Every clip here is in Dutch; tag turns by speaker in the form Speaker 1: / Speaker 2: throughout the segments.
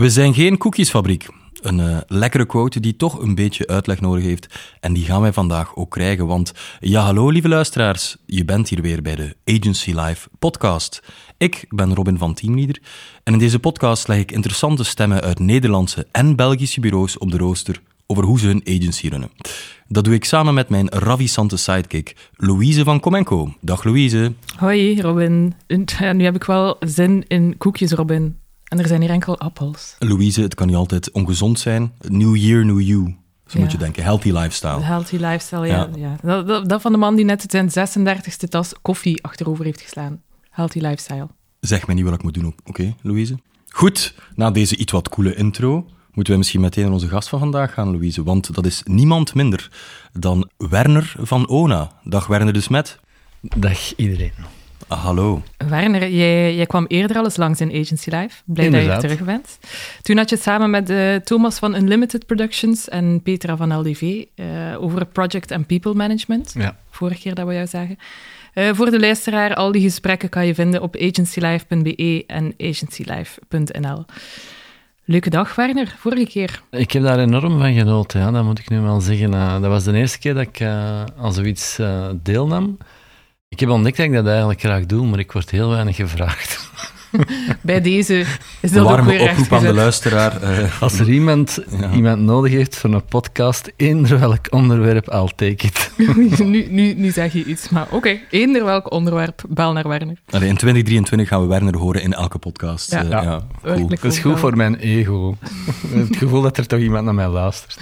Speaker 1: We zijn geen koekjesfabriek. Een eh, lekkere quote die toch een beetje uitleg nodig heeft. En die gaan wij vandaag ook krijgen. Want ja, hallo lieve luisteraars. Je bent hier weer bij de Agency Live podcast. Ik ben Robin van Teamleader. En in deze podcast leg ik interessante stemmen uit Nederlandse en Belgische bureaus op de rooster over hoe ze hun agency runnen. Dat doe ik samen met mijn ravissante sidekick, Louise van Comenco. Dag Louise.
Speaker 2: Hoi Robin. En nu heb ik wel zin in koekjes, Robin. En er zijn hier enkel appels.
Speaker 1: Louise, het kan niet altijd ongezond zijn. New year, new you. Zo moet je denken. Healthy lifestyle.
Speaker 2: Healthy lifestyle, ja. ja. Dat, dat, dat, van de man die net zijn 36e tas koffie achterover heeft geslaan. Healthy lifestyle.
Speaker 1: Zeg mij niet wat ik moet doen, oké, Louise? Goed, na deze iets wat coole intro moeten we misschien meteen naar onze gast van vandaag gaan, Louise. Want dat is niemand minder dan Werner van Ona. Dag Werner de Smet.
Speaker 3: Dag iedereen.
Speaker 1: Ah, hallo.
Speaker 2: Werner, jij, jij, kwam eerder al eens langs in Agency Live. Blij
Speaker 3: Inderdaad.
Speaker 2: dat je terug bent. Toen had je het samen met uh, Thomas van Unlimited Productions en Petra van LDV uh, eh, over project en people management.
Speaker 3: Ja.
Speaker 2: Vorige keer dat we jou zagen. Uh, voor de luisteraar, al die gesprekken kan je vinden op agencylive.be en agencylive.nl. Leuke dag, Werner, vorige keer.
Speaker 3: Ik heb daar enorm van genoten, ja, dat moet ik nu wel zeggen. dat was de eerste keer dat ik aan zoiets deelnam. Ik heb ontdekt dat ik dat eigenlijk graag doe, maar ik word heel weinig gevraagd.
Speaker 2: Bij deze is dat
Speaker 1: ook
Speaker 2: weer
Speaker 1: oproep aan de luisteraar. Uh,
Speaker 3: Als er iemand, iemand nodig heeft voor een podcast, eender welk onderwerp, I'll take it.
Speaker 2: nu, nu, nu zeg je iets, maar oké, okay, eender welk onderwerp, bel naar Werner.
Speaker 1: Allee, in 2023 gaan we Werner horen in elke podcast.
Speaker 2: Ja, uh, ja. ja
Speaker 3: cool. Dat is goed voor mijn ego. Het gevoel dat er toch iemand naar mij luistert.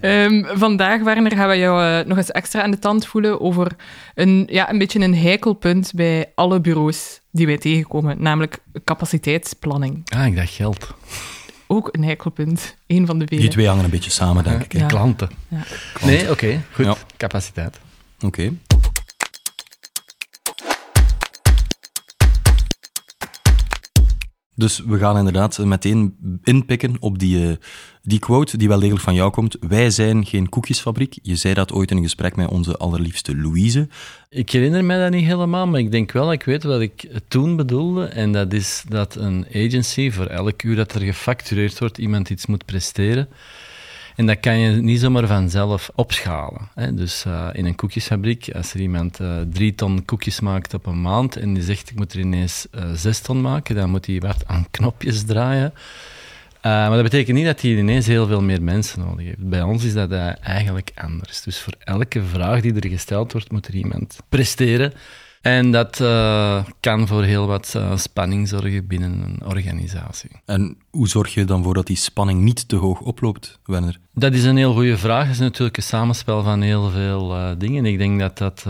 Speaker 2: Um, vandaag, Werner, gaan we jou uh, nog eens extra aan de tand voelen over een, ja, een beetje een heikelpunt bij alle bureaus die wij tegenkomen, namelijk capaciteitsplanning.
Speaker 3: Ah, ik dacht geld.
Speaker 2: Ook een heikelpunt, een van de vele.
Speaker 1: Die twee hangen een beetje samen, denk ik.
Speaker 3: Ja. Klanten.
Speaker 2: Ja.
Speaker 3: Klanten. Nee, oké, okay, goed. Capaciteit.
Speaker 1: Oké. Okay. Dus we gaan inderdaad meteen inpikken op die, uh, die quote die wel degelijk van jou komt. Wij zijn geen koekjesfabriek. Je zei dat ooit in een gesprek met onze allerliefste Louise.
Speaker 3: Ik herinner mij dat niet helemaal, maar ik denk wel ik weet wat ik toen bedoelde. En dat is dat een agency, voor elk uur dat er gefactureerd wordt, iemand iets moet presteren. En dat kan je niet zomaar vanzelf opschalen. Hè. Dus uh, in een koekjesfabriek, als er iemand uh, drie ton koekjes maakt op een maand en die zegt ik moet er ineens uh, zes ton maken, dan moet hij wat aan knopjes draaien. maar dat betekent niet dat hij ineens heel veel meer mensen nodig heeft. Bij ons is dat eigenlijk anders. Dus voor elke vraag die er gesteld wordt, moet er iemand presteren. En dat uh, kan voor heel wat uh, spanning zorgen binnen een organisatie.
Speaker 1: En hoe zorg je dan voor dat die spanning niet te hoog oploopt, Werner?
Speaker 3: Dat is een heel goede vraag. Het is natuurlijk een samenspel van heel veel uh, dingen. Ik denk dat dat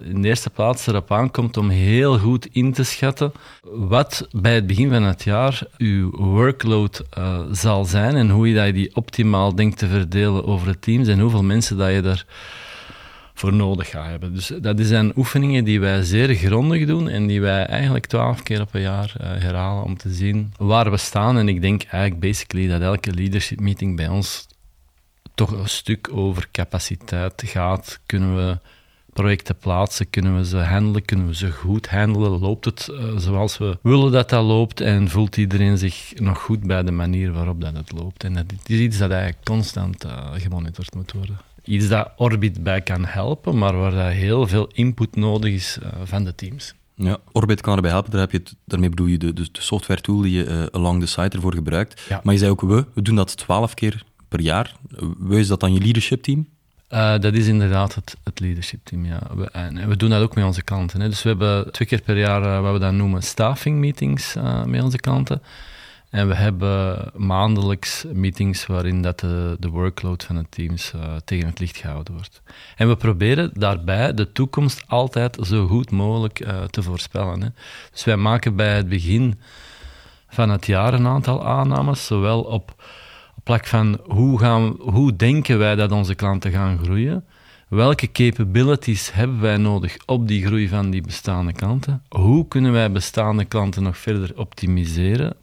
Speaker 3: in de eerste plaats erop aankomt om heel goed in te schatten wat bij het begin van het jaar uw workload zal zijn en hoe je dat die optimaal denkt te verdelen over het teams en hoeveel mensen dat je daar voor nodig gaat hebben. Dus dat zijn oefeningen die wij zeer grondig doen en die wij eigenlijk twaalf keer op een jaar uh, herhalen om te zien waar we staan. En ik denk eigenlijk basically dat elke leadership meeting bij ons toch een stuk over capaciteit gaat. Kunnen we projecten plaatsen? Kunnen we ze handelen? Kunnen we ze goed handelen? Loopt het uh, zoals we willen dat dat loopt? En voelt iedereen zich nog goed bij de manier waarop dat het loopt? En dat is iets dat eigenlijk constant uh, gemonitord moet worden iets dat Orbit bij kan helpen, maar waar dat heel veel input nodig is uh, van de teams.
Speaker 1: Ja, Orbit kan erbij helpen. Daar heb je het, daarmee bedoel je de, de, de software tool die je uh, along the site ervoor gebruikt.
Speaker 3: Ja.
Speaker 1: Maar je zei ook we, we doen dat twaalf keer per jaar. We, is dat dan je leadership team?
Speaker 3: Uh, dat is inderdaad het, het leadership team, ja. We, en, we doen dat ook met onze klanten. Hè. Dus we hebben twee keer per jaar wat we dan noemen staffing meetings met onze klanten. En we hebben maandelijks meetings waarin dat de, workload van de teams uh, tegen het licht gehouden wordt. En we proberen daarbij de toekomst altijd zo goed mogelijk uh, te voorspellen. Hè. Dus wij maken bij het begin van het jaar een aantal aannames, zowel op, plek van hoe, gaan, hoe denken wij dat onze klanten gaan groeien, welke capabilities hebben wij nodig op die groei van die bestaande klanten, hoe kunnen wij bestaande klanten nog verder optimiseren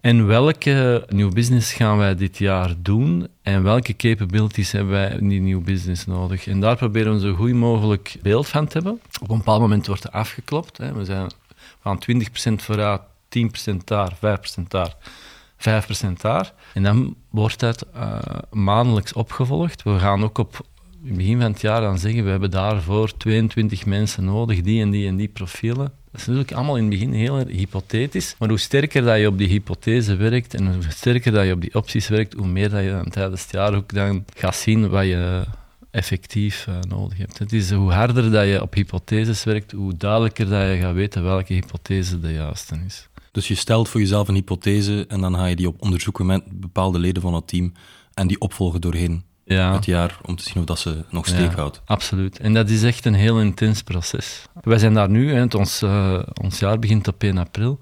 Speaker 3: En welke nieuw business gaan wij dit jaar doen en welke capabilities hebben wij in die nieuw business nodig? En daar proberen we zo goed mogelijk beeld van te hebben. Op een bepaald moment wordt er afgeklopt. Hè. We zijn van 20% vooruit, 10% daar, 5% daar, 5% daar. En dan wordt dat uh, maandelijks opgevolgd. We gaan ook op het begin van het jaar dan zeggen, we hebben daarvoor 22 mensen nodig, die en die en die profielen. Dat is natuurlijk allemaal in het begin heel hypothetisch, maar hoe sterker dat je op die hypothese werkt en hoe sterker dat je op die opties werkt, hoe meer dat je dan tijdens het jaar ook dan gaat zien wat je effectief uh, nodig hebt. Het is hoe harder dat je op hypotheses werkt, hoe duidelijker dat je gaat weten welke hypothese de juiste is.
Speaker 1: Dus je stelt voor jezelf een hypothese en dan ga je die op onderzoeken met bepaalde leden van het team en die opvolgen doorheen ja. het jaar om te zien of dat ze nog steek houdt.
Speaker 3: absoluut. En dat is echt een heel intens proces. Wij zijn daar nu, hè, ons, uh, ons jaar begint op 1 april.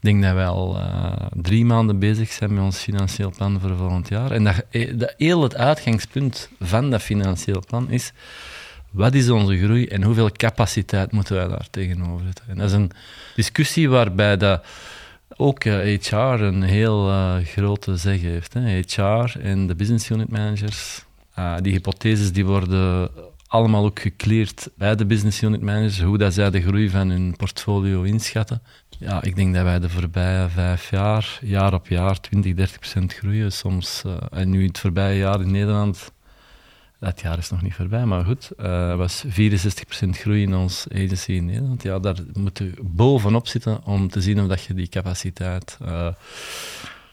Speaker 3: Ik denk dat wij al uh, drie maanden bezig zijn met ons financieel plan voor volgend jaar. En dat, eh, dat heel het uitgangspunt van dat financieel plan is wat is onze groei en hoeveel capaciteit moeten wij daar tegenover zetten. En dat is een discussie waarbij dat ook HR eh, een heel uh, grote zeg heeft. Hè. HR en de business unit managers, uh, die hypotheses die worden allemaal ook gecleared bij de business unit managers, hoe dat zij de groei van hun portfolio inschatten. Ja, ik denk dat wij de voorbije vijf jaar, jaar op jaar, 20, 30 procent groeien. Soms, uh, en nu het voorbije jaar in Nederland dat jaar is nog niet voorbij, maar goed. Uh, was 64% groei in ons agency in Nederland. Ja, daar moeten we bovenop zitten om te zien of dat je die capaciteit uh,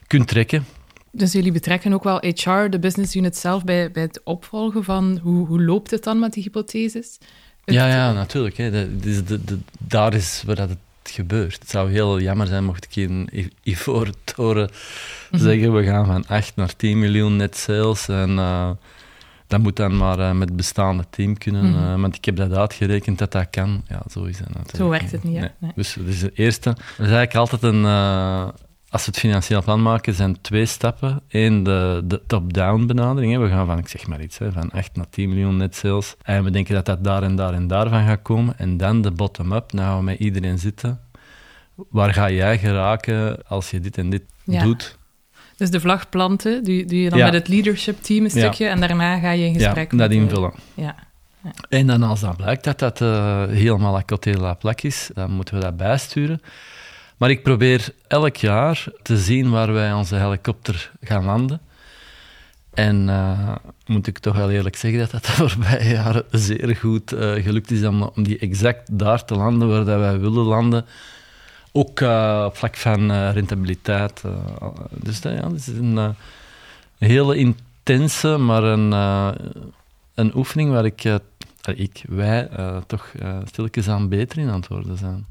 Speaker 3: kunt trekken.
Speaker 2: Dus jullie betrekken ook wel HR, de business unit zelf, bij, bij het opvolgen van hoe, hoe loopt het dan met die hypotheses?
Speaker 3: ja, ja, natuurlijk. Hè. De, de, de, daar is waar dat het gebeurt. Het zou heel jammer zijn mocht ik in Ivoren Toren mm zeggen, we gaan van 8 naar 10 miljoen net sales en... Uh, dat moet dan maar uh, met het bestaande team kunnen. Mm want ik heb dat uitgerekend dat dat kan. Ja, zo is het natuurlijk.
Speaker 2: Zo werkt het niet, nee.
Speaker 3: Dus dat is het eerste. Er is eigenlijk altijd een... Uh, als we het financieel plan maken, zijn twee stappen. Eén, de, de top-down benadering. Hè. We gaan van, ik zeg maar iets, hè, van 8 naar 10 miljoen net sales. En we denken dat dat daar en daar en daarvan gaat komen. En dan de bottom-up. Nou gaan we met iedereen zitten. Waar ga jij geraken als je dit en dit doet?
Speaker 2: Dus de vlag planten, doe, doe je dan met het leadership team een stukje en daarna ga je in gesprek
Speaker 3: ja, dat invullen. Ja. ja. En dan als dan blijkt dat dat uh, helemaal à côté de la plek is, dan moeten we dat bijsturen. Maar ik probeer elk jaar te zien waar wij onze helikopter gaan landen. En uh, moet ik toch wel eerlijk zeggen dat dat de voorbije jaren zeer goed uh, gelukt is om, om die exact daar te landen waar dat wij willen landen. Ook uh, op vlak van uh, rentabiliteit. Uh, dus dat, ja, is een, hele intense, maar een, een oefening waar ik, ik wij, toch stilletjes aan beter in worden zijn.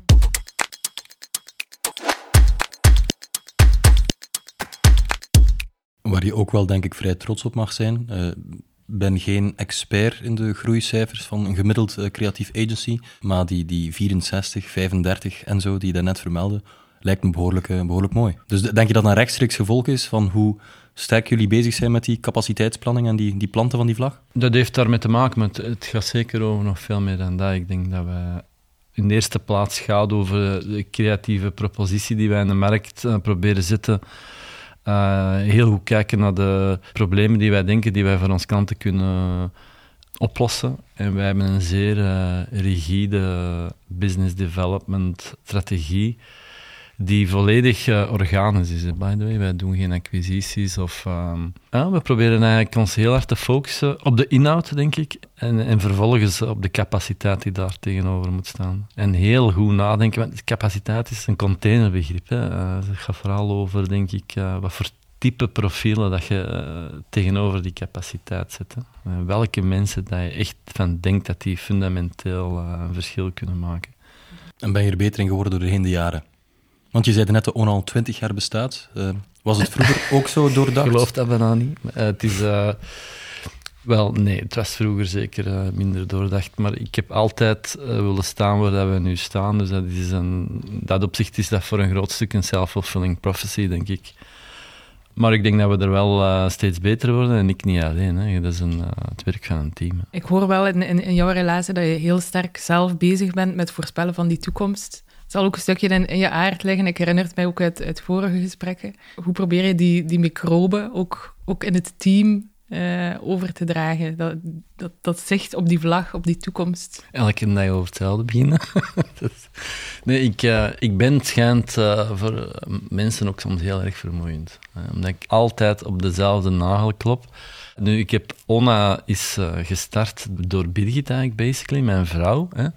Speaker 1: Waar je ook wel, denk ik, vrij trots op mag zijn ben geen expert in de groeicijfers van een gemiddeld uh, creatief agency, maar die, die 64, 35 en zo, die je daarnet vermeldde, lijkt me behoorlijk, uh, behoorlijk mooi. Dus denk je dat een rechtstreeks gevolg is van hoe sterk jullie bezig zijn met die capaciteitsplanning en die, die planten van die vlag?
Speaker 3: Dat heeft daarmee te maken, maar het, gaat zeker over nog veel meer dan dat. Ik denk dat we in de eerste plaats gaat over de creatieve propositie die wij in de markt uh, proberen zetten uh, heel goed kijken naar de problemen die wij denken die wij voor onze klanten kunnen oplossen. En wij hebben een zeer uh, rigide business development strategie die volledig uh, organisch is. By the way, wij doen geen acquisities of... Ja, we proberen eigenlijk ons heel hard te focussen op de inhoud, denk ik, en, en vervolgens op de capaciteit die daar tegenover moet staan. En heel goed nadenken, want capaciteit is een containerbegrip. Hè. Uh, het gaat vooral over, denk ik, wat voor type profielen dat je tegenover die capaciteit zet. welke mensen dat je echt van denkt dat die fundamenteel een verschil kunnen maken.
Speaker 1: En ben je er beter in geworden doorheen de jaren? Want je zei net dat ONA al twintig jaar bestaat. Uh, was het vroeger ook zo doordacht?
Speaker 3: Ik geloof dat bijna niet. Uh, het is... Uh, wel, nee, het was vroeger zeker minder doordacht. Maar ik heb altijd willen staan waar we nu staan. Dus dat, is een, dat opzicht is dat voor een groot stuk een self-fulfilling prophecy, denk ik. Maar ik denk dat we er wel steeds beter worden en ik niet alleen. Hè. Dat is een, het werk van een team.
Speaker 2: Ik hoor wel in, in, in, jouw relatie dat je heel sterk zelf bezig bent met voorspellen van die toekomst zal ook een stukje in, in je aard liggen. Ik herinner het mij ook uit, vorige gesprekken. Hoe probeer je die, die microben ook, ook in het team eh, over te dragen? Dat, dat, dat zicht op die vlag, op die toekomst?
Speaker 3: Elke dag over hetzelfde beginnen. nee, ik, uh, ik ben schijnt uh, voor mensen ook soms heel erg vermoeiend. omdat ik altijd op dezelfde nagel klop. Nu, ik heb Ona is gestart door Birgit eigenlijk, basically, mijn vrouw. Hè.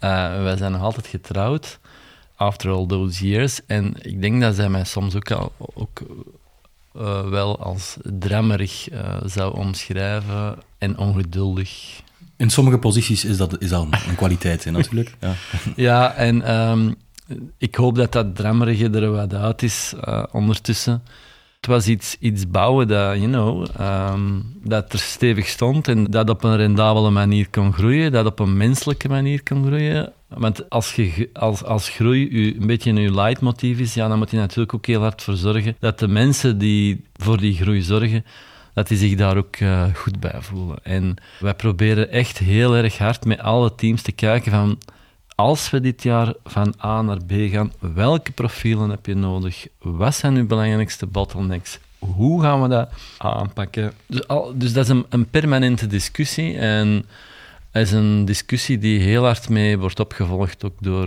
Speaker 3: Wij zijn nog altijd getrouwd after all those years. En ik denk dat zij mij soms ook, al, ook uh, wel als drammerig uh, zou omschrijven en ongeduldig.
Speaker 1: In sommige posities is dat, is dat een kwaliteit, hè, natuurlijk. Ja,
Speaker 3: ja en um, ik hoop dat dat drammerige er wat uit is ondertussen. Het was iets, iets bouwen dat, you know, um, dat er stevig stond en dat op een rendabele manier kon groeien, dat op een menselijke manier kon groeien. Want als, je, als, als groei u, een beetje een leidmotief is, ja, dan moet je natuurlijk ook heel hard voor zorgen dat de mensen die voor die groei zorgen, dat die zich daar ook uh, goed bij voelen. En wij proberen echt heel erg hard met alle teams te kijken van als we dit jaar van A naar B gaan, welke profielen heb je nodig? Wat zijn uw belangrijkste bottlenecks? Hoe gaan we dat aanpakken? Dus, dus dat is een, een permanente discussie en is een discussie die heel hard mee wordt opgevolgd ook door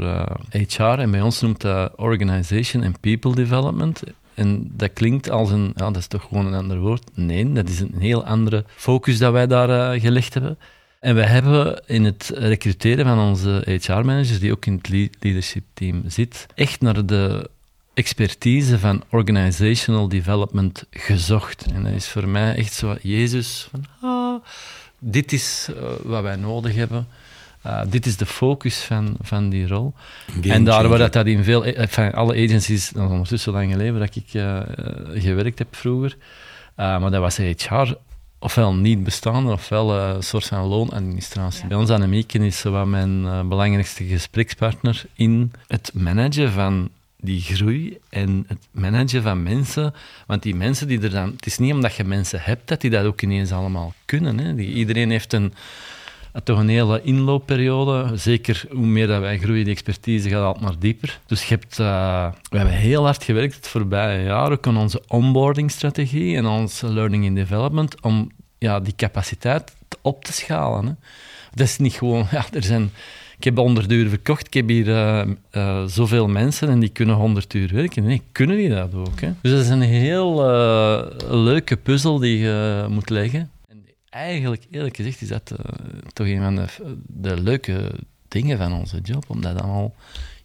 Speaker 3: HR. Eh, en bij ons noemt dat Organization and People Development. En dat klinkt als een, ja, dat is toch gewoon een ander woord. Nee, dat is een heel andere focus dat wij daar uh, gelegd hebben. En we hebben in het recruteren van onze HR-managers, die ook in het leadership team zit, echt naar de expertise van organizational development gezocht. En dat is voor mij echt zo, Jezus, van, ah, dit is uh, wat wij nodig hebben. Uh, dit is de focus van, van die rol. en daar waar dat, dat in veel, enfin, alle agencies, dat is ondertussen lang geleden dat ik uh, gewerkt heb vroeger, maar dat was HR ofwel niet bestaande, ofwel een soort van loonadministratie. Ja. Bij ons Annemieke is wat mijn belangrijkste gesprekspartner in het managen van die groei en het managen van mensen. Want die mensen die er dan... Het is niet omdat je mensen hebt dat die dat ook ineens allemaal kunnen. Hè. Die, iedereen heeft een, toch een hele inloopperiode. Zeker hoe meer dat wij groeien, die expertise gaat altijd maar dieper. Dus hebt, uh, we hebben heel hard gewerkt het voorbije jaar ook aan onze onboarding-strategie en onze learning and development om ja, die capaciteit op te schalen. Hè. Dat is niet gewoon... Ja, er zijn ik heb 100 uur verkocht, ik heb hier uh, uh, zoveel mensen en die kunnen 100 uur werken. Nee, kunnen die dat ook? Hè? Dus dat is een heel leuke puzzel die je moet leggen. En eigenlijk, eerlijk gezegd, is dat toch een van de, de, leuke dingen van onze job, om dat allemaal,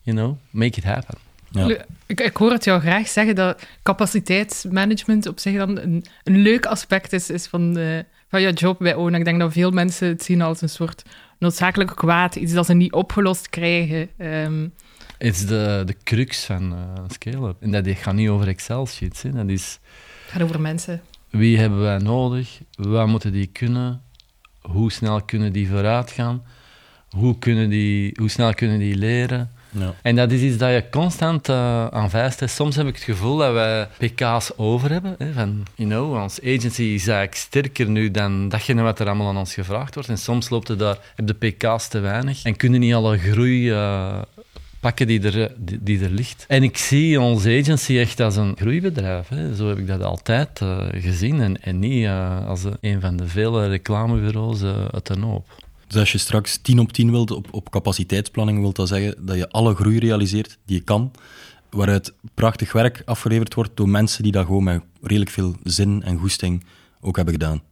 Speaker 3: you know, make it happen.
Speaker 2: Ja. Ik, ik, hoor het jou graag zeggen dat capaciteitsmanagement op zich dan een, een leuk aspect is, is van, de, van je job bij ONA. Ik denk dat veel mensen het zien als een soort noodzakelijk kwaad, iets dat ze niet opgelost krijgen. Um,
Speaker 3: het is de, de crux van uh, scale-up. En dat gaat niet over Excel-sheets. Dat is...
Speaker 2: Het gaat over mensen.
Speaker 3: Wie hebben wij nodig? Wat moeten die kunnen? Hoe snel kunnen die vooruit gaan? Hoe, kunnen die, hoe snel kunnen die leren? Ja. En dat is iets dat je constant uh, aanwijst. Soms heb ik het gevoel dat wij PK's over hebben. Hè, van, you know, ons agency is eigenlijk sterker nu dan datgene wat er allemaal aan ons gevraagd wordt. En soms loopt het daar, heb de PK's te weinig en kunnen niet alle groei uh, pakken die er, die, die, er ligt. En ik zie onze agency echt als een groeibedrijf. Hè. Zo heb ik dat altijd uh, gezien en, en niet als een van de vele reclamebureaus uit de hoop.
Speaker 1: Dus als je straks 10 op 10 wilt op, op capaciteitsplanning, wil dat zeggen dat je alle groei realiseert die je kan, waaruit prachtig werk afgeleverd wordt door mensen die dat gewoon met redelijk veel zin en goesting ook hebben gedaan.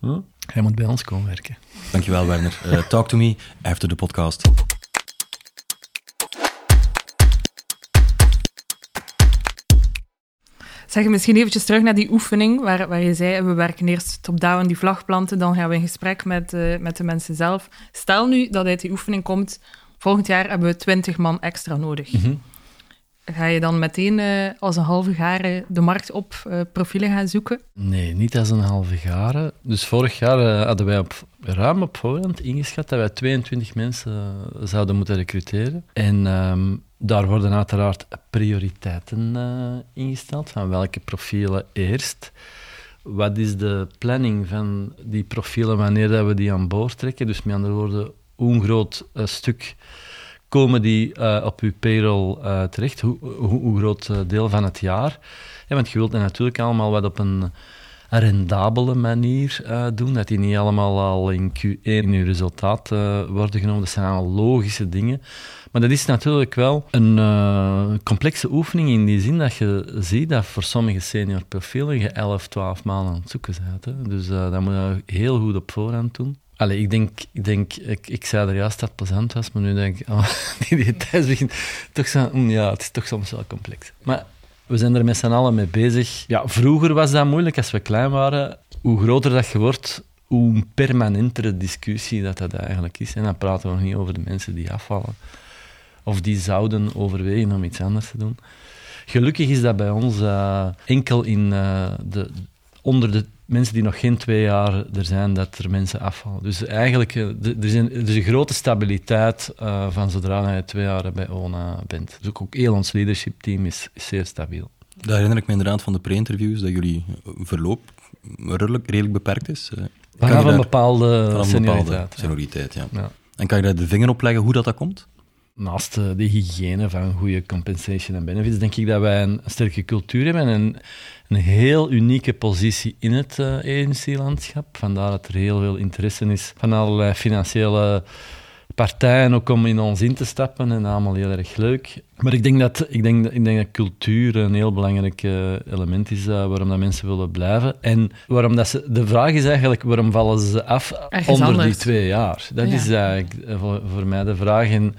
Speaker 3: Hm? Hij moet bij ons komen werken.
Speaker 1: Dankjewel, Werner. Uh, talk to me after the podcast.
Speaker 2: Zeg misschien eventjes terug naar die oefening, waar, waar je zei, we werken eerst top-down die vlag planten, dan gaan we in gesprek met, uh, met de mensen zelf. Stel nu dat uit die oefening komt, volgend jaar hebben we 20 man extra nodig. Mm Ga je dan meteen uh, als een halve garen de markt op uh, profielen gaan zoeken?
Speaker 3: Nee, niet als een halve garen. Dus vorig jaar hadden wij op, ruim op voorhand ingeschat dat wij 22 mensen zouden moeten recruteren. En um, daar worden uiteraard prioriteiten uh, ingesteld, van welke profielen eerst. Wat is de planning van die profielen wanneer dat we die aan boord trekken? Dus met andere woorden, hoe groot uh, stuk komen die uh, op uw payroll terecht? Hoe, hoe, hoe groot deel van het jaar? Ja, want je wilt natuurlijk allemaal wat op een rendabele manier uh, doen. Dat die niet allemaal al in Q1 in je resultaat uh, worden genomen. Dat zijn allemaal logische dingen. Maar dat is natuurlijk wel een uh, complexe oefening in die zin dat je ziet dat voor sommige senior profielen je 11, 12 maanden aan het zoeken bent. Hè. Dus dat moet je heel goed op voorhand doen. Allee, ik denk, ik, denk ik, ik zei er juist dat het plezant was, maar nu denk ik, oh, die details begint toch zo, mm, ja, het is toch soms wel complex. Maar we zijn er met z'n allen mee bezig. Ja, vroeger was dat moeilijk als we klein waren. Hoe groter dat je wordt, hoe permanentere discussie dat dat eigenlijk is. En dan praten we nog niet over de mensen die afvallen. Of die zouden overwegen om iets anders te doen. Gelukkig is dat bij ons uh, enkel in uh, de, onder de mensen die nog geen twee jaar er zijn, dat er mensen afvallen. Dus eigenlijk, uh, er is een, er is een grote stabiliteit van zodra je twee jaar bij ONA bent. Dus ook, ook heel ons leadership team is, is zeer stabiel.
Speaker 1: Daar herinner ik me inderdaad van de pre-interviews dat jullie verloop redelijk, redelijk beperkt is.
Speaker 3: Vanaf een bepaalde senioriteit.
Speaker 1: Senioriteit ja. ja. En kan je daar de vinger op leggen hoe dat, dat komt?
Speaker 3: Naast de hygiëne van goede compensation en benefits, denk ik dat wij een sterke cultuur hebben en een, een heel unieke positie in het agency-landschap. Vandaar dat er heel veel interesse is van allerlei financiële partijen ook om in ons in te stappen en allemaal heel erg leuk. Maar ik denk dat, ik denk, ik denk dat cultuur een heel belangrijk uh, element is uh, waarom dat mensen willen blijven. En waarom dat ze, de vraag is eigenlijk, waarom vallen ze af
Speaker 2: Ergens
Speaker 3: onder
Speaker 2: anders.
Speaker 3: die twee jaar? Dat
Speaker 2: Ja.
Speaker 3: is eigenlijk voor, voor mij de vraag. En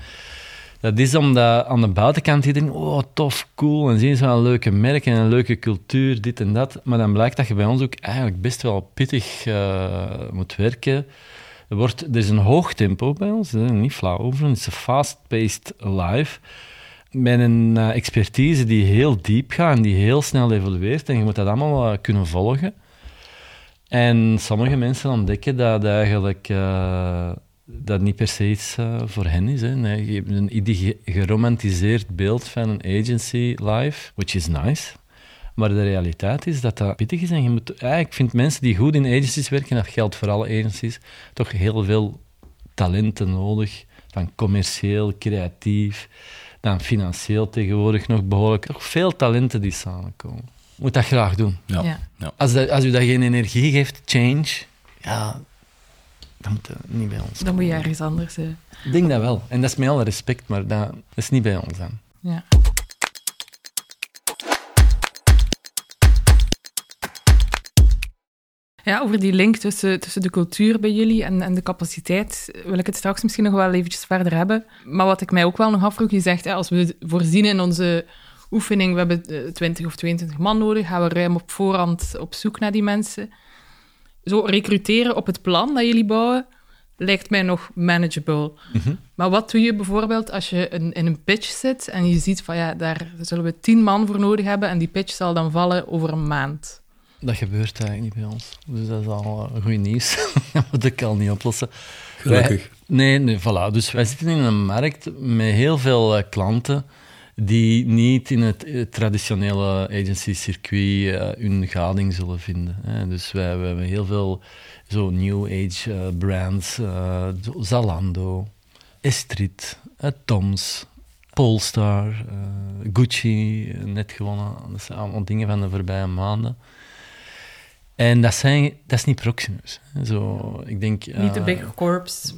Speaker 3: dat is omdat aan de buitenkant die denken, oh tof, cool, en zien ze wel een leuke merk en een leuke cultuur, dit en dat. Maar dan blijkt dat je bij ons ook eigenlijk best wel pittig eh, moet werken. Er, wordt, er is een hoog tempo bij ons, niet flauw over, het is een fast-paced live. Met een eh, expertise die heel diep gaat en die heel snel evolueert. En je moet dat allemaal eh, kunnen volgen. En sommige mensen ontdekken dat eigenlijk dat niet per se iets eh, voor hen is. Hè. Nee, je hebt een geromantiseerd beeld van een agency live, which is nice. Maar de realiteit is dat dat pittig is. En je moet, ja, ik vind mensen die goed in agencies werken, dat geldt voor alle agencies, toch heel veel talenten nodig. Van commercieel, creatief, dan financieel tegenwoordig nog behoorlijk. Toch veel talenten die samenkomen. Je moet dat graag doen.
Speaker 1: Ja.
Speaker 2: Ja.
Speaker 3: Als, dat, als u dat geen energie geeft, change, ja, dan moet dat niet bij ons
Speaker 2: Dan moet je ergens anders... eh,
Speaker 3: Ik denk dat wel. En dat is met alle respect, maar dat, is niet bij ons dan.
Speaker 2: ja. Ja, over die link tussen, tussen de cultuur bij jullie en, en de capaciteit wil ik het straks misschien nog wel eventjes verder hebben. Maar wat ik mij ook wel nog afvroeg, je zegt, hè, als we voorzien in onze oefening, we hebben eh, 20 of 22 man nodig, gaan we ruim op voorhand op zoek naar die mensen. Zo recruteren op het plan dat jullie bouwen, lijkt mij nog manageable. Maar wat doe je bijvoorbeeld als je in, in een pitch zit en je ziet van ja, daar zullen we tien man voor nodig hebben en die pitch zal dan vallen over een maand.
Speaker 3: Dat gebeurt eigenlijk niet bij ons. Dus dat is al uh, goed nieuws. dat moet ik al niet oplossen.
Speaker 1: Gelukkig.
Speaker 3: Wij- nee, nee, voilà. Dus wij zitten in een markt met heel veel eh, klanten die niet in het eh, traditionele agency-circuit eh, hun gading zullen vinden. Hè. Dus wij, wij hebben heel veel zo new age eh, brands, Zalando, Estrid, Toms, Polestar, Gucci, net gewonnen. Dat zijn allemaal dingen van de voorbije maanden. En dat, zijn, dat is niet Proximus. Zo, ik denk,
Speaker 2: Niet de big corps.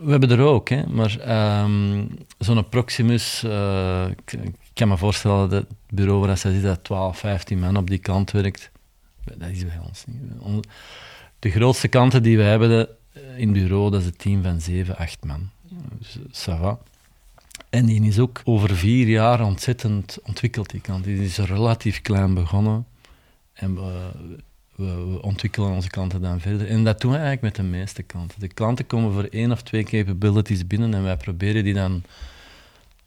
Speaker 3: We hebben er ook, hè, maar ehm, zo'n Proximus, eh, ik, kan me voorstellen dat het bureau waar zij zit, dat 12, 15 man op die kant werkt. Dat is bij ons niet. De grootste kanten die we hebben de- in het bureau, dat is een team van 7, 8 man. Dus, ça va. En die is ook over vier jaar ontzettend ontwikkeld, die kant. Die is relatief klein begonnen. En we, we, ontwikkelen onze klanten dan verder. En dat doen we eigenlijk met de meeste klanten. De klanten komen voor één of twee capabilities binnen en wij proberen die dan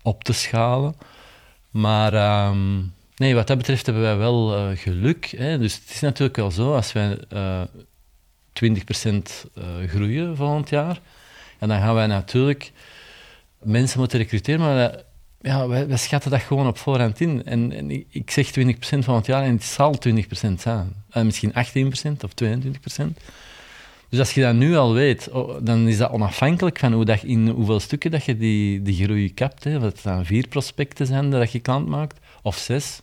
Speaker 3: op te schalen. Maar ehm, nee, wat dat betreft hebben wij wel eh, geluk. Hè. Dus het is natuurlijk wel zo, als wij eh 20% eh, groeien volgend jaar, en dan gaan wij natuurlijk mensen moeten recruteren, maar eh, ja, wij, schatten dat gewoon op voorhand in. En, ik, zeg 20% van het jaar en het zal 20% zijn. En misschien 18% of 22%. Dus als je dat nu al weet, oh, dan is dat onafhankelijk van hoe dat, in hoeveel stukken dat je die, die groei kapt. Hè. Het dan vier prospecten zijn dat je klant maakt, of zes.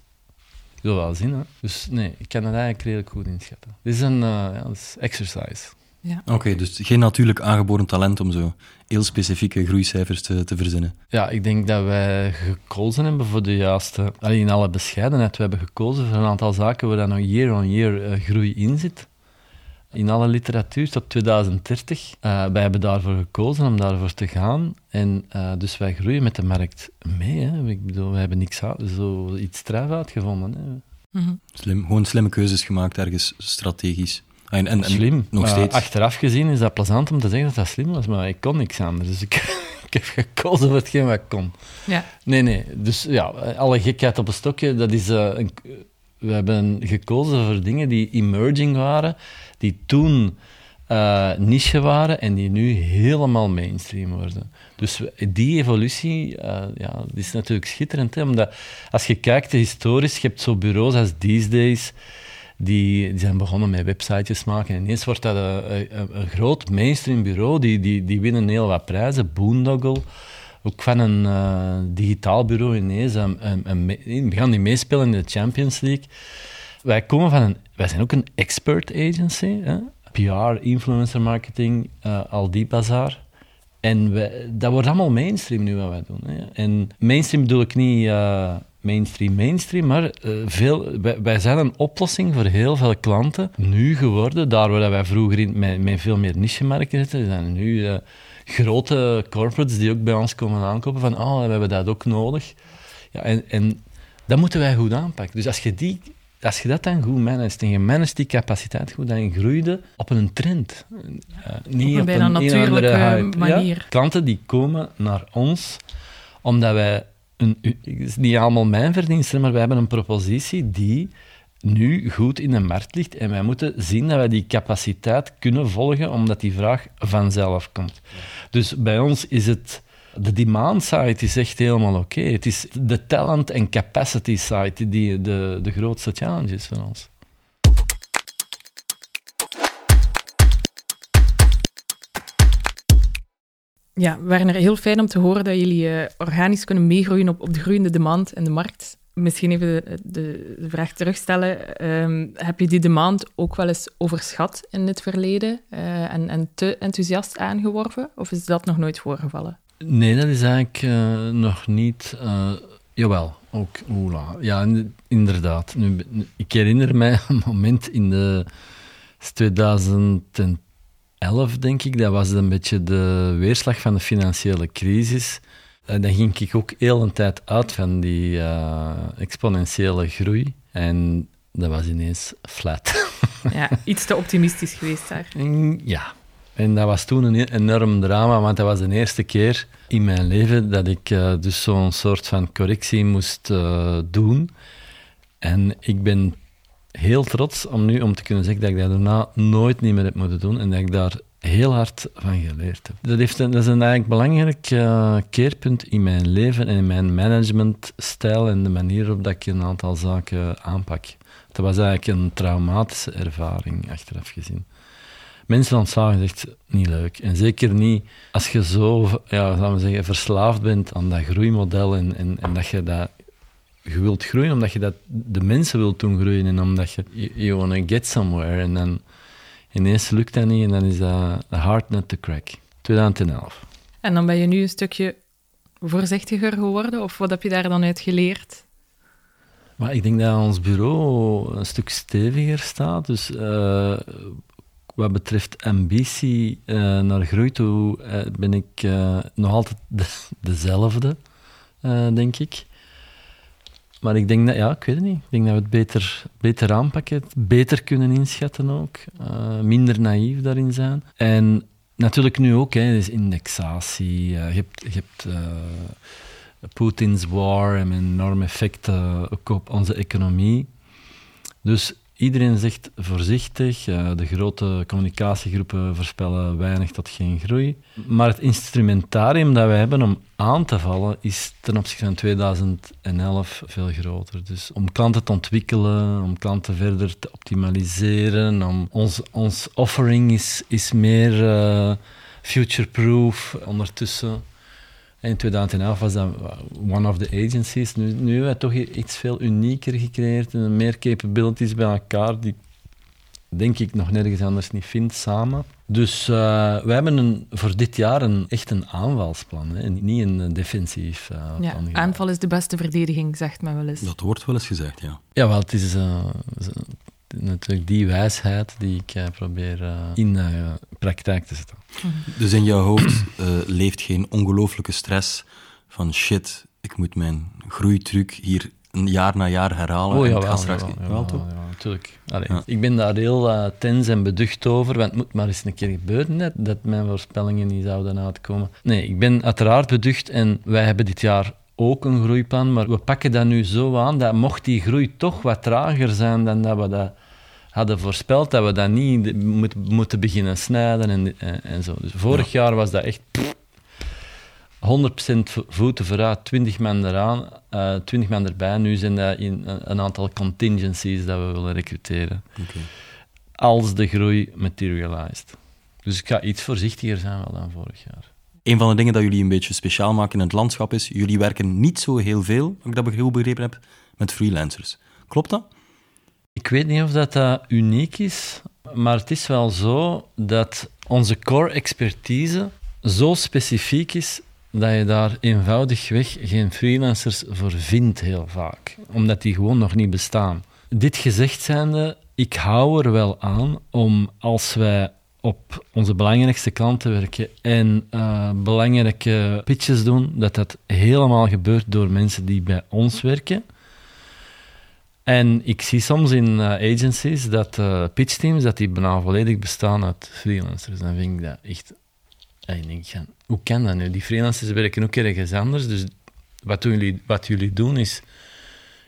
Speaker 3: wil wel zien. Hè? Dus nee, ik kan het eigenlijk redelijk goed inschatten. Dit is een uh, ja, is exercise.
Speaker 2: Ja.
Speaker 1: Oké, dus geen natuurlijk aangeboren talent om zo heel specifieke groeicijfers te, te verzinnen.
Speaker 3: Ja, ik denk dat wij gekozen hebben voor de juiste... Alleen in alle bescheidenheid, we hebben gekozen voor een aantal zaken waar dan nog year-on-year uh, groei in zit. In alle literatuur tot 2030. Uh, wij hebben daarvoor gekozen om daarvoor te gaan. En uh, dus wij groeien met de markt mee. Hè. Ik bedoel, we hebben niks zo iets straf uitgevonden. Hè.
Speaker 2: Mm -hmm.
Speaker 1: Slim, gewoon slimme keuzes gemaakt, ergens strategisch. En, en, en
Speaker 3: slim.
Speaker 1: Nog steeds.
Speaker 3: Achteraf gezien is dat plezant om te zeggen dat dat slim was, maar ik kon niks anders. Dus ik, ik heb gekozen voor hetgeen wat ik kon.
Speaker 2: Ja.
Speaker 3: Nee, nee. Dus ja, alle gekheid op een stokje, dat is... Uh, een, we hebben gekozen voor dingen die emerging waren, die toen uh, niche waren en die nu helemaal mainstream worden. Dus die evolutie uh, ja, die is natuurlijk schitterend. Hè? Omdat als je kijkt historisch, je hebt zo bureaus als These Days, die, die zijn begonnen met websitejes maken. En ineens wordt dat een, een, een groot mainstream bureau, die, die, die winnen heel wat prijzen. Boondoggle, ook van een uh, digitaal bureau ineens. Um, um, we gaan die meespelen in de Champions League. Wij komen van een... Wij zijn ook een expert agency, hè? PR, influencer marketing, uh, al die bazaar. En wij, dat wordt allemaal mainstream nu wat wij doen. Hè? En mainstream bedoel ik niet mainstream, mainstream, maar uh, veel, wij, wij, zijn een oplossing voor heel veel klanten nu geworden. Daar waar wij vroeger in, met, met veel meer niche-markten zitten, zijn nu uh, grote corporates die ook bij ons komen aankopen van oh, we hebben dat ook nodig. Ja, en, en dat moeten wij goed aanpakken. Dus als je die als je dat dan goed managt en je managt die capaciteit goed, dan groeide op een trend. Uh, niet
Speaker 2: op een bijna natuurlijke manier.
Speaker 3: Ja, klanten die komen naar ons omdat wij, het is niet allemaal mijn verdienste, maar wij hebben een propositie die nu goed in de markt ligt en wij moeten zien dat wij die capaciteit kunnen volgen, omdat die vraag vanzelf komt. Dus bij ons is het de demand side is echt helemaal oké. Het is de talent en capacity side die de, de grootste challenge is voor ons.
Speaker 2: Ja, Werner, heel fijn om te horen dat jullie uh, organisch kunnen meegroeien op, op de groeiende demand en de markt. Misschien even de, de, de vraag terugstellen. Um, heb je die demand ook wel eens overschat in het verleden uh, en, en te enthousiast aangeworven? Of is dat nog nooit voorgevallen?
Speaker 3: Nee, dat is eigenlijk uh, nog niet. Jawel, ook oela. Ja, inderdaad. Nu, ik herinner mij een moment in de 2011, denk ik. Dat was een beetje de weerslag van de financiële crisis. En dan ging ik ook heel een tijd uit van die uh, exponentiële groei. En dat was ineens flat.
Speaker 2: Ja, iets te optimistisch geweest daar.
Speaker 3: Ja, en dat was toen een enorm drama, want dat was de eerste keer in mijn leven dat ik uh, dus zo'n soort van correctie moest uh, doen. En ik ben heel trots om nu om te kunnen zeggen dat ik daarna nooit niet meer heb moeten doen en dat ik daar heel hard van geleerd heb. Dat, heeft een, dat is een eigenlijk belangrijk uh, keerpunt in mijn leven en in mijn managementstijl en de manier waarop ik een aantal zaken aanpak. Dat was eigenlijk een traumatische ervaring, achteraf gezien mensen ontslagen is echt niet leuk. En zeker niet als je zo, ja, laten zeggen, verslaafd bent aan dat groeimodel en, en, en dat je dat je wilt groeien omdat je dat de mensen wilt doen groeien en omdat je you, want to get somewhere en dan ineens lukt dat niet en dan is dat hard nut to crack. 2011.
Speaker 2: En dan ben je nu een stukje voorzichtiger geworden of wat heb je daar dan uit geleerd?
Speaker 3: Maar ik denk dat ons bureau een stuk steviger staat. Dus uh, wat betreft ambitie uh, naar groei toe uh, ben ik nog altijd de, dezelfde, denk ik. Maar ik denk dat, ja, ik weet het niet. Ik denk dat we het beter, beter aanpakken, beter kunnen inschatten ook. minder naïef daarin zijn. En natuurlijk nu ook, hè, dus indexatie. je hebt, je hebt Poetins war en enorm effect ook op onze economie. Dus Iedereen zegt voorzichtig, de grote communicatiegroepen voorspellen weinig tot geen groei. Maar het instrumentarium dat wij hebben om aan te vallen is ten opzichte van 2011 veel groter. Dus om klanten te ontwikkelen, om klanten verder te optimaliseren, om ons, ons offering is, is meer uh, future-proof ondertussen. In 2011 was dat one of the agencies. Nu, nu hebben we toch iets veel unieker gecreëerd en meer capabilities bij elkaar die denk ik nog nergens anders niet vindt samen. Dus uh, wij hebben een, voor dit jaar een, echt een aanvalsplan, hè, niet een defensief uh,
Speaker 2: ja,
Speaker 3: plan.
Speaker 2: Aanval is de beste verdediging, zegt men wel eens.
Speaker 1: Dat wordt wel eens gezegd, ja.
Speaker 3: Ja, wel, het is uh, natuurlijk die wijsheid die ik probeer in praktijk te zetten.
Speaker 1: Dus in jouw hoofd leeft geen ongelooflijke stress van shit, ik moet mijn groeitruc hier een jaar na jaar herhalen.
Speaker 3: Oh ja, wel,
Speaker 1: straks...
Speaker 3: ja,
Speaker 1: wel, toch?
Speaker 3: Ja, natuurlijk. Ik ben daar heel uh, tens en beducht over, want het moet maar eens een keer gebeuren net, dat mijn voorspellingen niet zouden uitkomen. Nee, ik ben uiteraard beducht en wij hebben dit jaar ook een groeiplan, maar we pakken dat nu zo aan dat mocht die groei toch wat trager zijn dan dat we dat hadden voorspeld, dat we dat niet moet, moeten beginnen snijden en, en, en zo. Dus vorig jaar was dat echt... 100% voeten vooruit, 20 man eraan, uh, eh, 20 man erbij. Nu zijn dat in een, aantal contingencies dat we willen recruteren. Okay. Als de groei materialized. Dus ik ga iets voorzichtiger zijn wel dan vorig jaar.
Speaker 1: Een van de dingen dat jullie een beetje speciaal maken in het landschap is, jullie werken niet zo heel veel, als ik dat goed begrepen heb, met freelancers. Klopt dat?
Speaker 3: Ik weet niet of dat, dat uniek is, maar het is wel zo dat onze core expertise zo specifiek is dat je daar eenvoudigweg geen freelancers voor vindt, heel vaak. Omdat die gewoon nog niet bestaan. Dit gezegd zijnde, ik hou er wel aan om als wij op onze belangrijkste klanten werken en uh, belangrijke pitches doen, dat dat helemaal gebeurt door mensen die bij ons werken. En ik zie soms in uh, agencies dat uh, pitchteams dat die bijna volledig bestaan uit freelancers. Dan vind ik dat echt en ik denk, hoe kan dat nu? Die freelancers werken ook ergens anders. Dus wat jullie, wat jullie doen is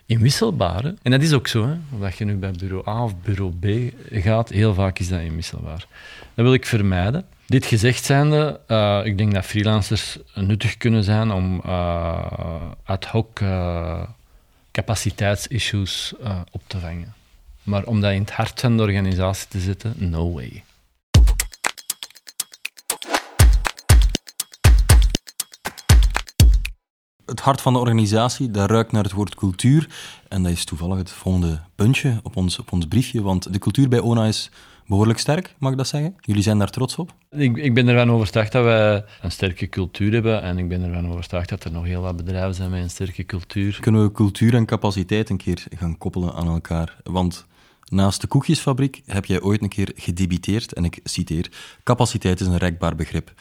Speaker 3: inwisselbaar. En dat is ook zo. Hè? Of je nu bij bureau A of bureau B gaat, heel vaak is dat inwisselbaar. Dat wil ik vermijden. Dit gezegd zijnde, ik denk dat freelancers nuttig kunnen zijn om uh, ad hoc capaciteitsissues op te vangen. Maar om dat in het hart van de organisatie te zetten, no way.
Speaker 1: het hart van de organisatie, dat ruikt naar het woord cultuur. En dat is toevallig het volgende puntje op ons, op ons briefje. Want de cultuur bij ONA is behoorlijk sterk, mag ik dat zeggen? Jullie zijn daar trots op?
Speaker 3: Ik, ik ben ervan overtuigd dat we een sterke cultuur hebben. En ik ben ervan overtuigd dat er nog heel wat bedrijven zijn met een sterke cultuur.
Speaker 1: Kunnen we cultuur en capaciteit een keer gaan koppelen aan elkaar? Want naast de koekjesfabriek heb jij ooit een keer gedebiteerd. En ik citeer: capaciteit is een rekbaar begrip.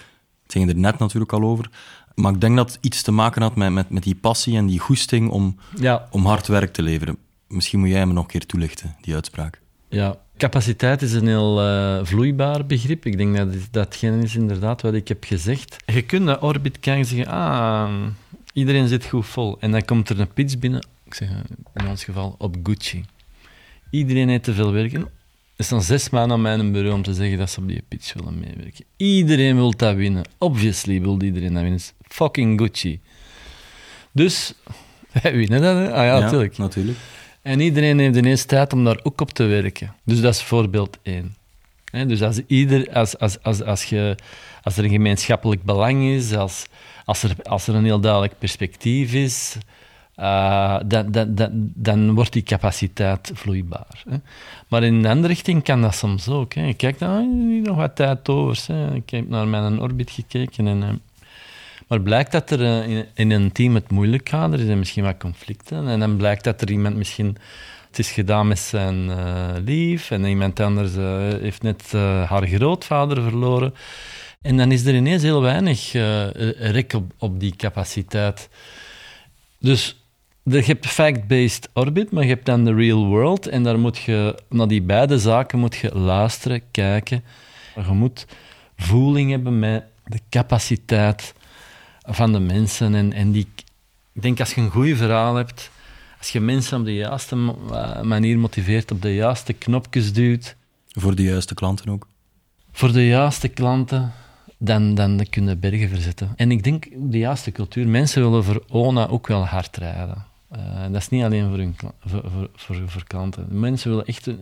Speaker 1: Het ging er net natuurlijk al over. Maar ik denk dat het iets te maken had met, met, met die passie en die goesting om,
Speaker 3: ja.
Speaker 1: om hard werk te leveren. Misschien moet jij me nog een keer toelichten, die uitspraak.
Speaker 3: Ja, capaciteit is een heel uh, vloeibaar begrip. Ik denk dat datgene is inderdaad wat ik heb gezegd. Je kunt naar Orbit kijken en zeggen, ah, iedereen zit goed vol. En dan komt er een pitch binnen, ik zeg in ons geval op Gucci. Iedereen heeft te veel werken. Er staan zes maanden aan mijn bureau om te zeggen dat ze op die pitch willen meewerken. Iedereen wil dat winnen. Obviously wil iedereen dat winnen. Fucking Gucci. Dus, wij winnen dat, hè? Ah ja, natuurlijk.
Speaker 1: natuurlijk.
Speaker 3: En iedereen heeft ineens tijd om daar ook op te werken. Dus dat is voorbeeld één. dus als, ieder, als, als, als, als, je, als er een gemeenschappelijk belang is, als, als, er, als er een heel duidelijk perspectief is, uh, dan, dan, dan, dan, wordt die capaciteit vloeibaar. Maar in de andere richting kan dat soms ook. Hè. Kijk dan nog wat tijd over. Ik heb naar mijn orbit gekeken. En, uh, maar blijkt dat er uh, in, in, een team het moeilijk gaat, er zijn misschien wat conflicten. En dan blijkt dat er iemand misschien het is gedaan met zijn lief en iemand anders heeft net haar grootvader verloren. En dan is er ineens heel weinig rek op, op die capaciteit. Dus je hebt fact-based orbit, maar je hebt dan de real world. En daar moet je, naar die beide zaken moet je luisteren, kijken. Je moet voeling hebben met de capaciteit van de mensen. En, en die, ik denk als je een goed verhaal hebt, als je mensen op de juiste manier motiveert, op de juiste knopjes duwt.
Speaker 1: Voor de juiste klanten ook?
Speaker 3: Voor de juiste klanten dan, dan kunnen bergen verzetten. En ik denk de juiste cultuur. Mensen willen voor ONA ook wel hard rijden. Uh, dat is niet alleen voor, hun, voor, voor, voor, klanten. Mensen willen echt uh,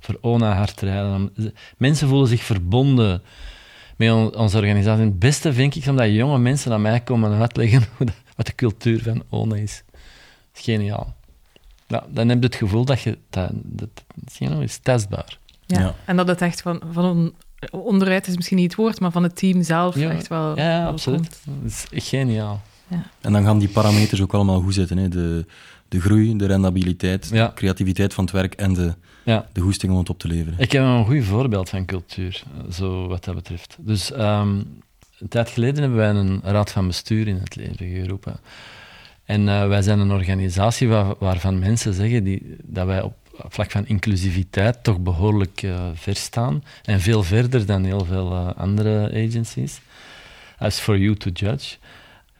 Speaker 3: voor ONA hard rijden. Mensen voelen zich verbonden met onze organisatie. Het beste vind ik omdat jonge mensen aan mij komen uitleggen wat de cultuur van ONA is. Dat is geniaal. Ja, dan heb je het gevoel dat je dat, dat, dat is testbaar.
Speaker 2: Ja. ja. En dat het echt van, van onderuit is misschien niet het woord, maar van het team zelf echt wel.
Speaker 3: Ja, absoluut. Dat is geniaal.
Speaker 1: Ja. En dan gaan die parameters ook allemaal goed zitten. Hè? De, de groei, de rendabiliteit, de creativiteit van het werk en de, de goesting om het op te leveren.
Speaker 3: Ik heb een goed voorbeeld van cultuur, zo wat dat betreft. Dus um, een tijd geleden hebben wij een raad van bestuur in het leven geroepen. En uh, wij zijn een organisatie waar, waarvan mensen zeggen die, dat wij op vlak van inclusiviteit toch behoorlijk uh, ver staan. En veel verder dan heel veel uh, andere agencies. As for you to judge.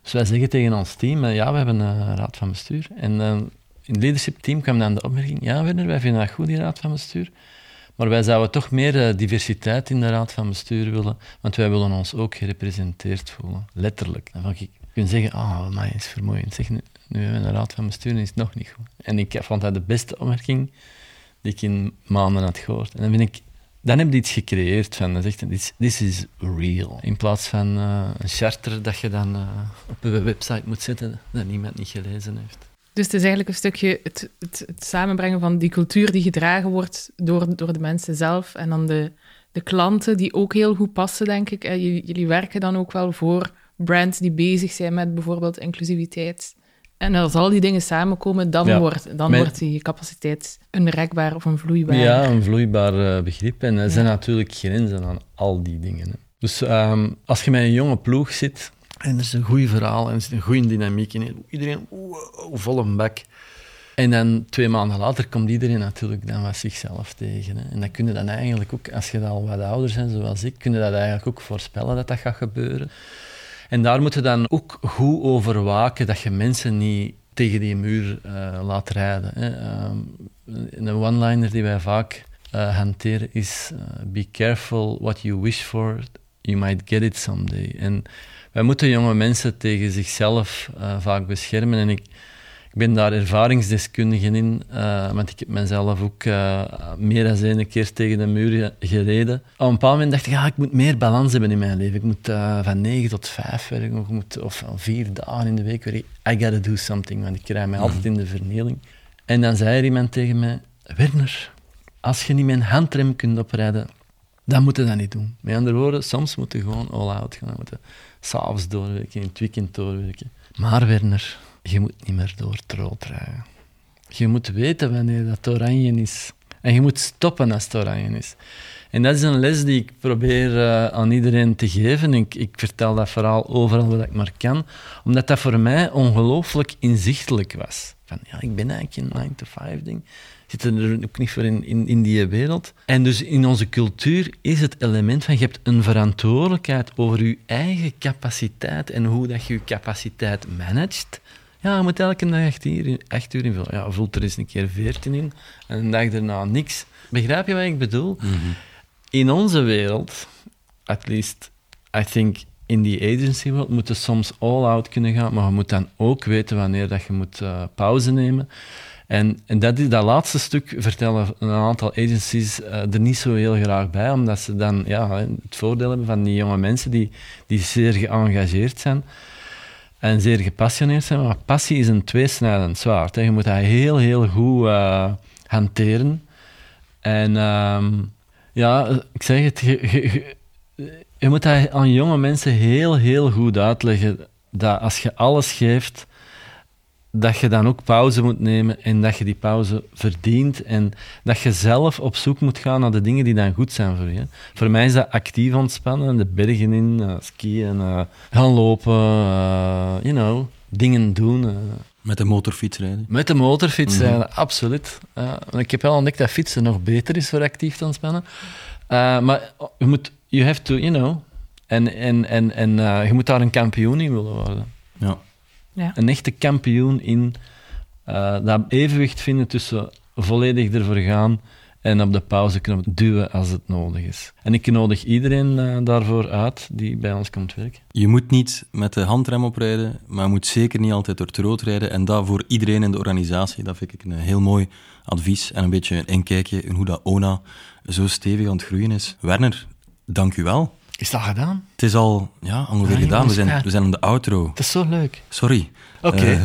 Speaker 3: Dus wij zeggen tegen ons team, ja, we hebben een raad van bestuur. En in het leadership team kwam dan de opmerking, ja Werner, wij vinden dat goed, die raad van bestuur. Maar wij zouden toch meer diversiteit in de raad van bestuur willen, want wij willen ons ook gerepresenteerd voelen. Letterlijk. Dan ik kunnen zeggen, ah, oh, maar is vermoeiend. Nu, nu hebben we een raad van bestuur is het nog niet goed. En ik vond dat de beste opmerking die ik in maanden had gehoord. En dan vind ik, dan heb je iets gecreëerd van, dan zegt this, is real. In plaats van uh, een charter dat je dan uh, op je website moet zetten, dat niemand niet gelezen heeft.
Speaker 2: Dus het is eigenlijk een stukje het, het, het, samenbrengen van die cultuur die gedragen wordt door, door de mensen zelf en dan de, de klanten die ook heel goed passen, denk ik. Jullie, jullie werken dan ook wel voor brands die bezig zijn met bijvoorbeeld inclusiviteit. En als al die dingen samenkomen, dan, wordt, dan wordt die capaciteit een rekbaar of een vloeibaar...
Speaker 3: Ja, een vloeibaar uh, begrip. En er zijn natuurlijk grenzen aan al die dingen. Hè. Dus um, als je met een jonge ploeg zit en er is een goed verhaal en er zit een goede dynamiek in, iedereen wow, vol een bak. En dan twee maanden later komt iedereen natuurlijk dan wat zichzelf tegen. Hè. En dan kun je dan eigenlijk ook, als je al wat ouder bent zoals ik, kun je dat eigenlijk ook voorspellen dat dat gaat gebeuren. En daar moet je dan ook goed over waken dat je mensen niet tegen die muur uh, laat rijden. Um, een one-liner die wij vaak uh, hanteren is: uh, Be careful what you wish for, you might get it someday. En wij moeten jonge mensen tegen zichzelf vaak beschermen. En ik, ik ben daar ervaringsdeskundige in, uh, want ik heb mezelf ook uh, meer dan één keer tegen de muur gereden. Op een bepaald moment dacht ik, ja, ik moet meer balans hebben in mijn leven. Ik moet uh, van negen tot vijf werken, of, moet, of vier dagen in de week werken. I gotta do something, want ik krijg mij altijd in de vernieling. En dan zei er iemand tegen mij, Werner, als je niet mijn handrem kunt oprijden, dan moet je dat niet doen. Met andere woorden, soms moet je gewoon all-out gaan. Moeten s'avonds doorwerken, in het weekend doorwerken. Maar Werner, je moet niet meer door het rijden. Je moet weten wanneer dat oranje is. En je moet stoppen als het oranje is. En dat is een les die ik probeer uh, aan iedereen te geven. Ik, ik vertel dat verhaal overal waar ik maar kan, omdat dat voor mij ongelooflijk inzichtelijk was. Van, ja, ik ben eigenlijk een 9-to-5-ding. Zit er ook niet voor in, in, in die wereld. En dus in onze cultuur is het element van je hebt een verantwoordelijkheid over je eigen capaciteit en hoe dat je je capaciteit managt. Ja, je moet elke dag echt, hier, echt uur invullen. Ja, vult er eens een keer veertien in en een dag daarna niks. Begrijp je wat ik bedoel? Mhm. In onze wereld, at least, I think in die agency world, moeten soms all-out kunnen gaan, maar je moet dan ook weten wanneer dat je moet uh, pauze nemen. En, en dat, is, dat laatste stuk vertellen een aantal agencies uh, er niet zo heel graag bij, omdat ze dan ja, het voordeel hebben van die jonge mensen die, die zeer geëngageerd zijn en zeer gepassioneerd zijn. Maar passie is een tweesnijdend zwaard. Hè. Je moet dat heel, heel goed uh, hanteren. En uh, ja, ik zeg het, je, je, moet dat aan jonge mensen heel, heel goed uitleggen. Dat als je alles geeft, dat je dan ook pauze moet nemen en dat je die pauze verdient en dat je zelf op zoek moet gaan naar de dingen die dan goed zijn voor je. Voor mij is dat actief ontspannen, de bergen in, uh, skiën, uh, gaan lopen, uh, you know, dingen doen.
Speaker 1: Met de motorfiets rijden?
Speaker 3: Met de motorfiets mm rijden, absoluut. ik heb wel ontdekt dat fietsen nog beter is voor actief te ontspannen. maar je moet, you have to, you know, en, en, en, en je moet daar een kampioen in willen worden.
Speaker 1: Ja.
Speaker 3: Ja. Een echte kampioen in uh, dat evenwicht vinden tussen volledig ervoor gaan en op de pauzeknop duwen als het nodig is. En ik nodig iedereen uh, daarvoor uit die bij ons komt werken.
Speaker 1: Je moet niet met de handrem oprijden, maar je moet zeker niet altijd door het rood rijden. En dat voor iedereen in de organisatie, dat vind ik een heel mooi advies en een beetje een inkijkje in hoe dat ONA zo stevig aan het groeien is. Werner, dank u wel.
Speaker 3: Is dat gedaan?
Speaker 1: Het is al ja, ongeveer
Speaker 3: Ah,
Speaker 1: gedaan. We zijn,
Speaker 3: ja.
Speaker 1: we zijn aan de outro.
Speaker 3: Het is zo leuk.
Speaker 1: Sorry.
Speaker 3: Oké.
Speaker 1: Eh,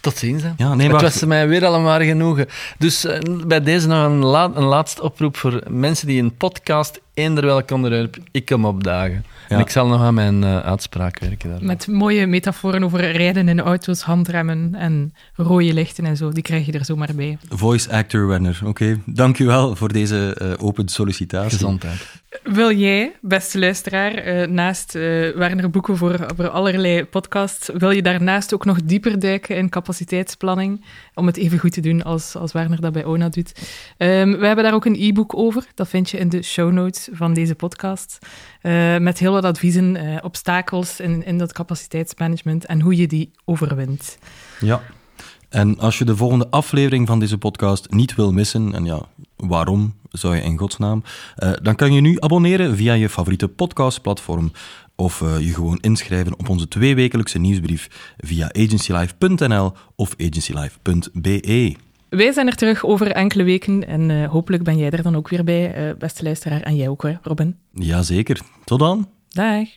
Speaker 3: Tot ziens. Hè.
Speaker 1: ja, nee,
Speaker 3: het
Speaker 1: wacht.
Speaker 3: was mij weer allemaal genoegen. Dus eh, bij deze nog een, la- een laatste oproep voor mensen die een podcast, eender welk onderwerp, ik kom opdagen.
Speaker 1: Ja.
Speaker 3: En ik zal nog aan mijn eh, uitspraak werken daar.
Speaker 2: Met mooie metaforen over rijden in auto's, handremmen en rode lichten en zo. Die krijg je er zomaar bij.
Speaker 1: Voice actor Werner. Oké, dankjewel voor deze eh, open sollicitatie.
Speaker 3: Gezondheid.
Speaker 2: Wil jij, beste luisteraar, eh, naast eh Werner Boeken voor, voor allerlei podcasts, wil je daarnaast ook nog dieper duiken in capaciteitsplanning, om het even goed te doen als, als Werner dat bij ONA doet? Ehm, we hebben daar ook een e-book over, dat vind je in de show notes van deze podcast, Eh, met heel wat adviezen, obstakels in, in dat capaciteitsmanagement en hoe je die overwint.
Speaker 1: Ja. En als je de volgende aflevering van deze podcast niet wil missen, en ja, waarom zou je in godsnaam, eh, dan kan je nu abonneren via je favoriete podcastplatform of eh, je gewoon inschrijven op onze tweewekelijkse nieuwsbrief via agencylife.nl of agencylife.be.
Speaker 2: Wij zijn er terug over enkele weken en eh, hopelijk ben jij er dan ook weer bij, beste luisteraar, en jij ook, hè, Robin.
Speaker 1: Jazeker. Tot dan.
Speaker 2: Dag.